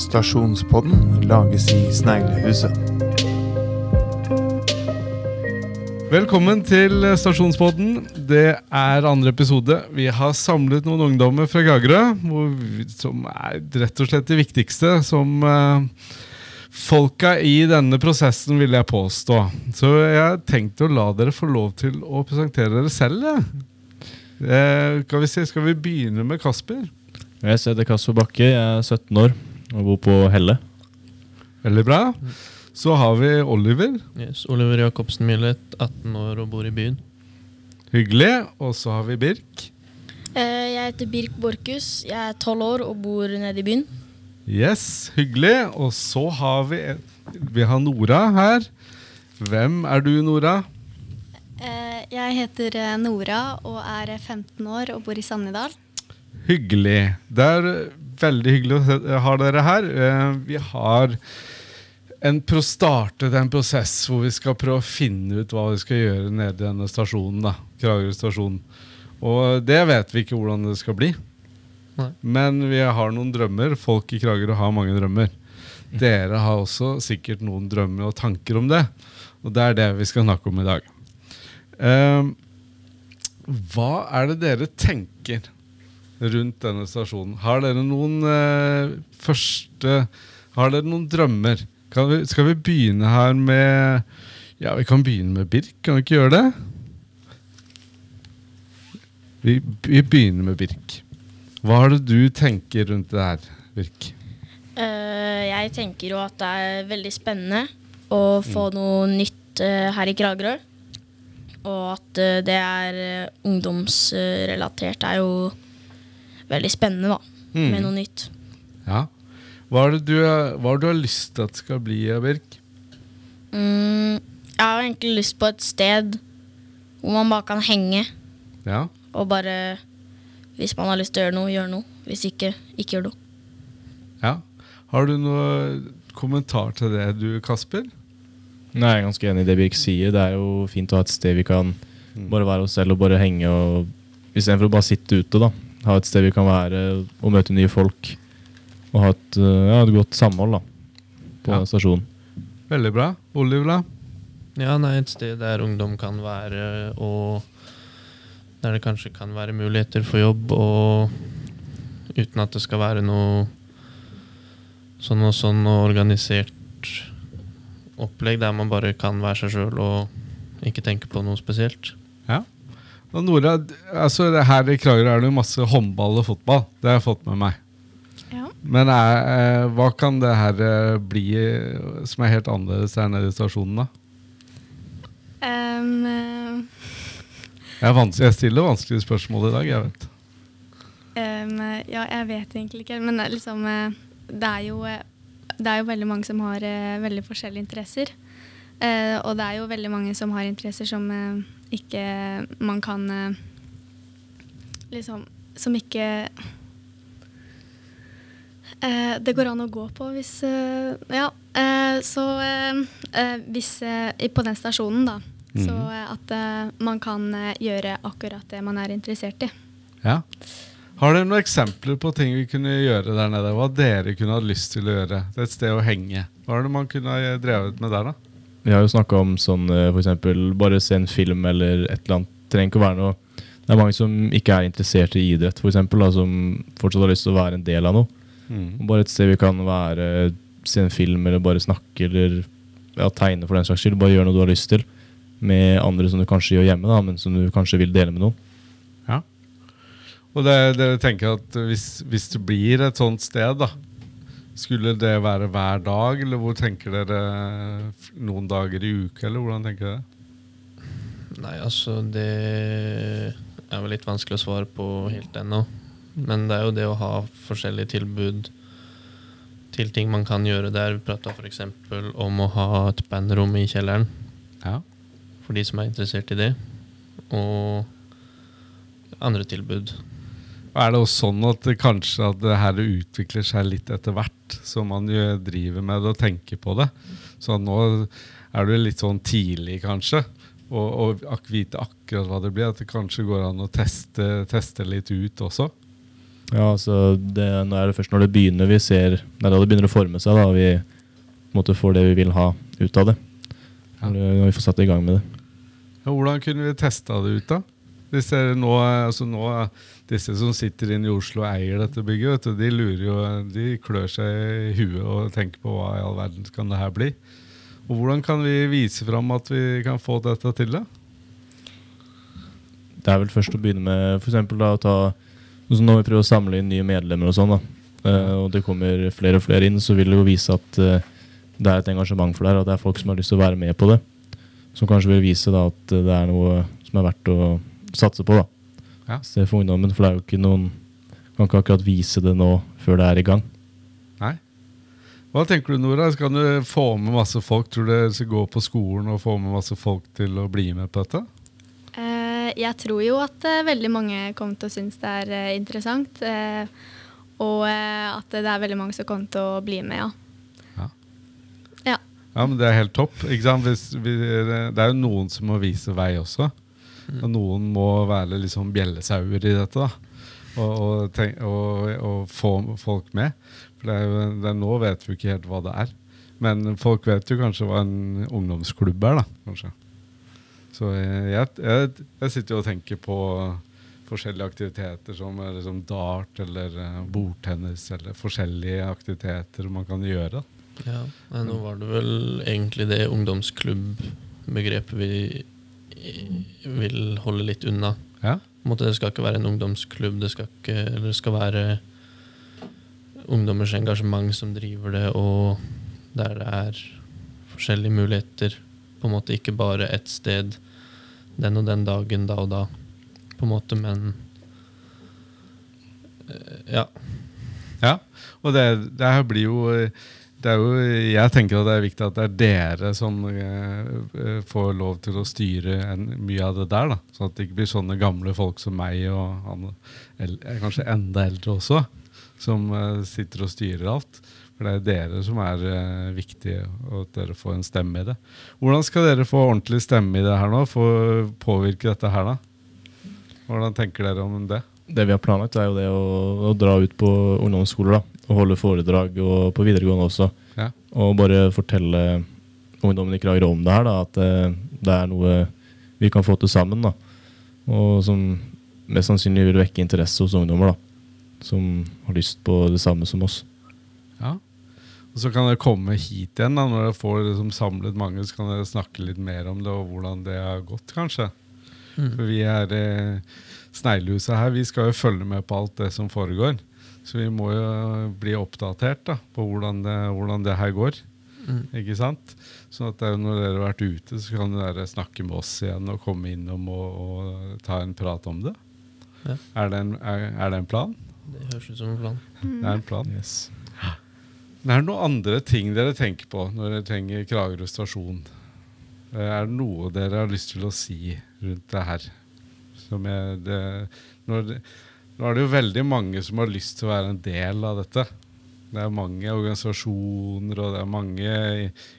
Stasjonspodden lages i Sneglehuset. Velkommen til Stasjonspodden. Det er andre episode. Vi har samlet noen ungdommer fra Gagerø, som er rett og slett det viktigste som eh, folka i denne prosessen, vil jeg påstå. Så jeg tenkte å la dere få lov til å presentere dere selv. Eh, skal, vi se, skal vi begynne med Kasper? Jeg heter Kasper Bakke, jeg er 17 år og bor på Helle. Veldig bra. Så har vi Oliver. Yes, Oliver Jacobsen Millet, 18 år og bor i byen. Hyggelig. Og så har vi Birk. Eh, Jeg heter Birk Borchhus. Jeg er tolv år og bor nede i byen. Yes, hyggelig. Og så har vi Vi har Nora her. Hvem er du, Nora? Eh, Jeg heter eh, Nora og er 15 år og bor i Sannidal. Hyggelig. Det er veldig hyggelig å ha dere her. Eh, Vi har en pro startet en prosess hvor vi skal prøve å finne ut hva vi skal gjøre nede i denne stasjonen. da, Kragerø stasjon. Og det vet vi ikke hvordan det skal bli. Nei. Men vi har noen drømmer. Folk i Kragerø har mange drømmer. Dere har også sikkert noen drømmer og tanker om det. Og det er det vi skal snakke om i dag. Uh, hva er det dere tenker rundt denne stasjonen? Har dere noen eh, første Har dere noen drømmer? Kan vi, skal vi begynne her med Ja, vi kan begynne med Birk. Kan vi ikke gjøre det? Vi, vi begynner med Birk. Hva er det du tenker rundt det her, Birk? Uh, Jeg tenker jo at det er veldig spennende å få noe nytt uh, her i Kragerø. Og at uh, det er ungdomsrelatert er jo veldig spennende, da. Med noe nytt. Ja. Hva er det du, har- hva er det du har lyst til at det skal bli, Birk? Mm, jeg har egentlig lyst på et sted hvor man bare kan henge. Ja. Og bare Hvis man har lyst til å gjøre noe, gjøre noe. Hvis ikke, ikke gjør noe. ja. Har du noe kommentar til det, du, Kasper? Nei, Jeg er ganske enig i det Birk sier. Det er jo fint å ha et sted vi kan bare være oss selv og bare henge. og Istedenfor å bare sitte ute. da Ha et sted vi kan være og møte nye folk. Og ha et, uh, ja, et godt samhold da på Ja. stasjonen. Veldig bra. Oliv, da? Ja, nei, et sted der ungdom kan være, og der det kanskje kan være muligheter for jobb, og uten at det skal være noe sånn og sånn og organisert opplegg der man bare kan være seg sjøl og ikke tenke på noe spesielt. Nora, altså her i Kragerø er det masse håndball og fotball. Det har jeg fått med meg. Ja. Men er, eh, hva kan det her eh, bli eh, som er helt annerledes her nede i stasjonen, da? Um, eh, Jeg, er vanskelig, jeg stiller vanskelige spørsmål i dag, jeg vet. eh, ja, jeg vet egentlig ikke, men liksom eh, Det er jo, eh, det er jo veldig mange som har eh, veldig forskjellige interesser. Eh, og det er jo veldig mange som har interesser som eh, ikke man kan eh, Liksom Som ikke eh, det går an å gå på hvis Ja. eh, så hvis På den stasjonen, da. Så eh, at man kan gjøre akkurat det man er interessert i. Ja. Har dere noen eksempler på ting vi kunne gjøre der nede? Hva dere kunne hatt lyst til å gjøre? Det er et sted å henge. Hva er det man kunne ha drevet med der, da? Vi har jo snakka om sånn f.eks. for eksempel bare se en film eller et eller annet. Trenger ikke å være noe Det er mange som ikke er interessert i idrett, eksempel, som fortsatt har lyst til å være en del av noe. Mm. Bare et sted vi kan være, se en film eller bare snakke eller ja, tegne for den saks skyld. Bare gjøre noe du har lyst til med andre som du kanskje gjør hjemme, da, men som du kanskje vil dele med noen. Ja. Og det, det tenker at hvis, hvis det blir et sånt sted, da Skulle det være hver dag, eller hvor tenker dere noen dager i uka, eller hvordan tenker dere? Nei, altså det er vel litt vanskelig å svare på helt ennå. Men det er jo det å ha forskjellige tilbud til ting man kan gjøre der. Vi prata f.eks. om å ha et bandrom i kjelleren Ja. for de som er interessert i det. Og andre tilbud. Er det også sånn at kanskje at det her utvikler seg litt etter hvert, som man jo driver med det og tenker på det? Så nå er det litt sånn tidlig, kanskje, og, og vite akkurat hva det blir. At det kanskje går an å teste, teste litt ut også. Ja, altså det, nå er det først når det begynner vi ser Det er da det begynner å forme seg, da vi på en måte får det vi vil ha ut av det. Ja. Når, det- når vi får satt i gang med det. Ja, hvordan kunne vi testa det ut, da? Hvis dere nå, altså nå, Disse som sitter inne i Oslo og eier dette bygget, du, de lurer jo, de klør seg i huet og tenker på hva i all verden kan det her bli. Og Hvordan kan vi vise fram at vi kan få dette til? Det, Det er vel først å begynne med for da, å ta som Når vi prøver å samle inn nye medlemmer, og sånn da, eh, og det kommer flere og flere inn, så vil det jo vise at eh, det er et engasjement for det her, og det er folk som har lyst til å være med på det. Som kanskje vil vise da, at det er noe som er verdt å satse på. da. Ja. Se for ungdommen, for det er jo ikke noen Kan ikke akkurat vise det nå før det er i gang. Nei? Hva tenker du, Nora? Skal du få med masse folk? Tror du dere skal gå på skolen og få med masse folk til å bli med på dette? Eh, jeg tror jo at eh, veldig mange kommer til å synes det er eh, interessant. eh, og at det er veldig mange som kommer til å bli med, ja. Ja. Ja. Ja, men Det er helt topp. ikke sant? Hvis vi, det er jo noen som må vise vei også. Og noen må være liksom bjellesauer i dette. da. Og, og, tenk, og, og få folk med. For det er jo, det er, nå vet vi ikke helt hva det er. Men folk vet jo kanskje hva en ungdomsklubb er, da. kanskje. Så jeg, jeg, jeg, sitter jo og tenker på forskjellige aktiviteter som liksom dart eller eh, bordtennis eller forskjellige aktiviteter man kan gjøre. Ja, nå var det vel egentlig det ungdomsklubbbegrepet vi vil holde litt unna. Ja. Måte, det skal ikke være en ungdomsklubb, det skal, ikke, eller det skal være ungdommers engasjement som driver det, og der det er forskjellige muligheter. På en måte ikke bare ett sted den og den dagen, da og da, på en måte, men eh, Ja. Ja, og det, det her blir jo er jo, Jeg tenker at det er viktig at det er dere som eh, eh, får lov til å styre en, mye av det der. da, Sånn at det ikke blir sånne gamle folk som meg og han, el, eh, kanskje enda eldre også, som eh, sitter og styrer alt. For det er dere som er eh, viktige, og at dere får en stemme i det. Hvordan skal dere få ordentlig stemme i det her nå? Få påvirke dette her, da? Hvordan tenker dere om det? Det vi har planlagt, er jo det å, å dra ut på ungdomsskoler da, og holde foredrag, og på videregående også. Ja. Og bare fortelle ungdommen i Kragerø om det her, da, at eh, det er noe vi kan få til sammen. da. Og som mest sannsynlig vil vekke interesse hos ungdommer, da, som har lyst på det samme som oss. Ja. Og så kan dere komme hit igjen da, når dere får liksom samlet mange. Så kan dere snakke litt mer om det og hvordan det har gått, kanskje. For vi er eh, Sneglehuset her. Vi skal jo følge med på alt det som foregår. Så vi må jo bli oppdatert da, på hvordan det, hvordan det her går. Mm. Ikke sant? Sånn at det er jo når dere har vært ute, så kan dere snakke med oss igjen og komme innom og, og ta en prat om det. Ja. Er, det en, er, er det en plan? Det høres ut som en plan. Det er en plan. Yes. Men er det noen andre ting dere tenker på når dere trenger Kragerø stasjon? Eh, Er det noe dere har lyst til å si rundt det her? Som er det, når det, nå er det jo veldig mange som har lyst til å være en del av dette. Det er mange organisasjoner og det er mange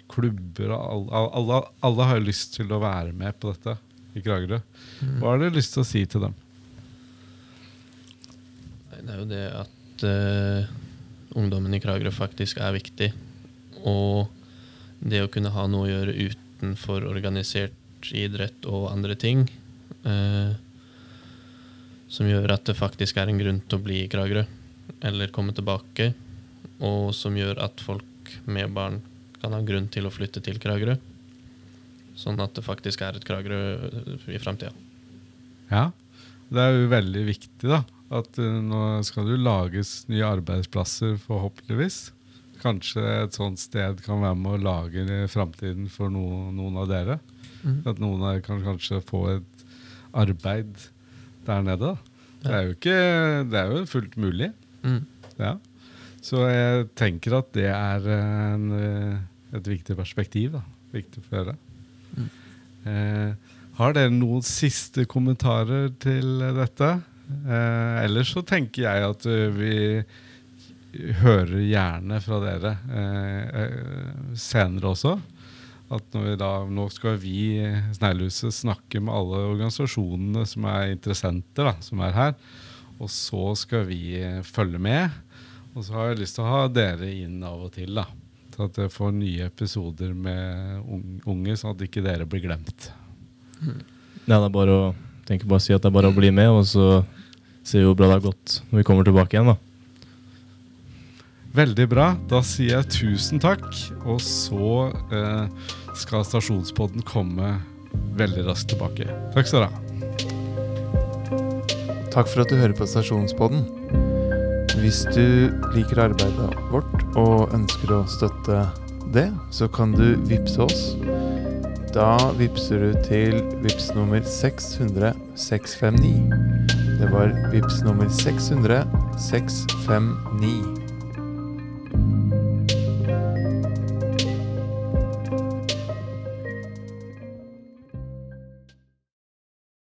klubber. og Alle, alle, alle har jo lyst til å være med på dette i Kragerø. Hva har du lyst til å si til dem? Det er jo det at uh, ungdommen i Kragerø faktisk er viktig. Og det å kunne ha noe å gjøre utenfor organisert idrett og andre ting, eh, som gjør at det faktisk er en grunn til å bli i Kragerø, eller komme tilbake, og som gjør at folk med barn kan ha grunn til å flytte til Kragerø. Sånn at det faktisk er et Kragerø i framtida. Ja, det er jo veldig viktig da, at eh, nå skal det jo lages nye arbeidsplasser forhåpentligvis. Kanskje et sånt sted kan være med å lage i fremtiden for noen, noen av dere. Mm. At noen av dere kan kanskje få et arbeid der nede. Da. Det er jo ikke, det er jo fullt mulig. Mm. Ja. Så jeg tenker at det er en, eh, et viktig perspektiv. Da. Viktig for dere. Eh, har dere noen siste kommentarer til dette? Eh, ellers så tenker jeg at eh, vi hører gjerne fra dere eh, eh, senere også. At vi da, nå skal vi Sneglehuset snakke med alle organisasjonene som er interessenter, da, som er her. Og så skal vi følge med. Og så har jeg lyst til å ha dere inn av og til. da Så at jeg får nye episoder med unge, sånn at ikke dere blir glemt. Nei, det er bare å tenker bare å si at det er bare å bli med, og så ser vi hvor bra det har gått når vi kommer tilbake igjen. da. Veldig bra. Da sier jeg tusen takk. Og så eh, skal Stasjonspodden komme veldig raskt tilbake. Takk skal du ha. Takk for at du hører på Stasjonspodden. Hvis du liker arbeidet vårt og ønsker å støtte det, så kan du vippse oss. Da vippser du til vips nummer 600 659. Det var vips nummer 600 659.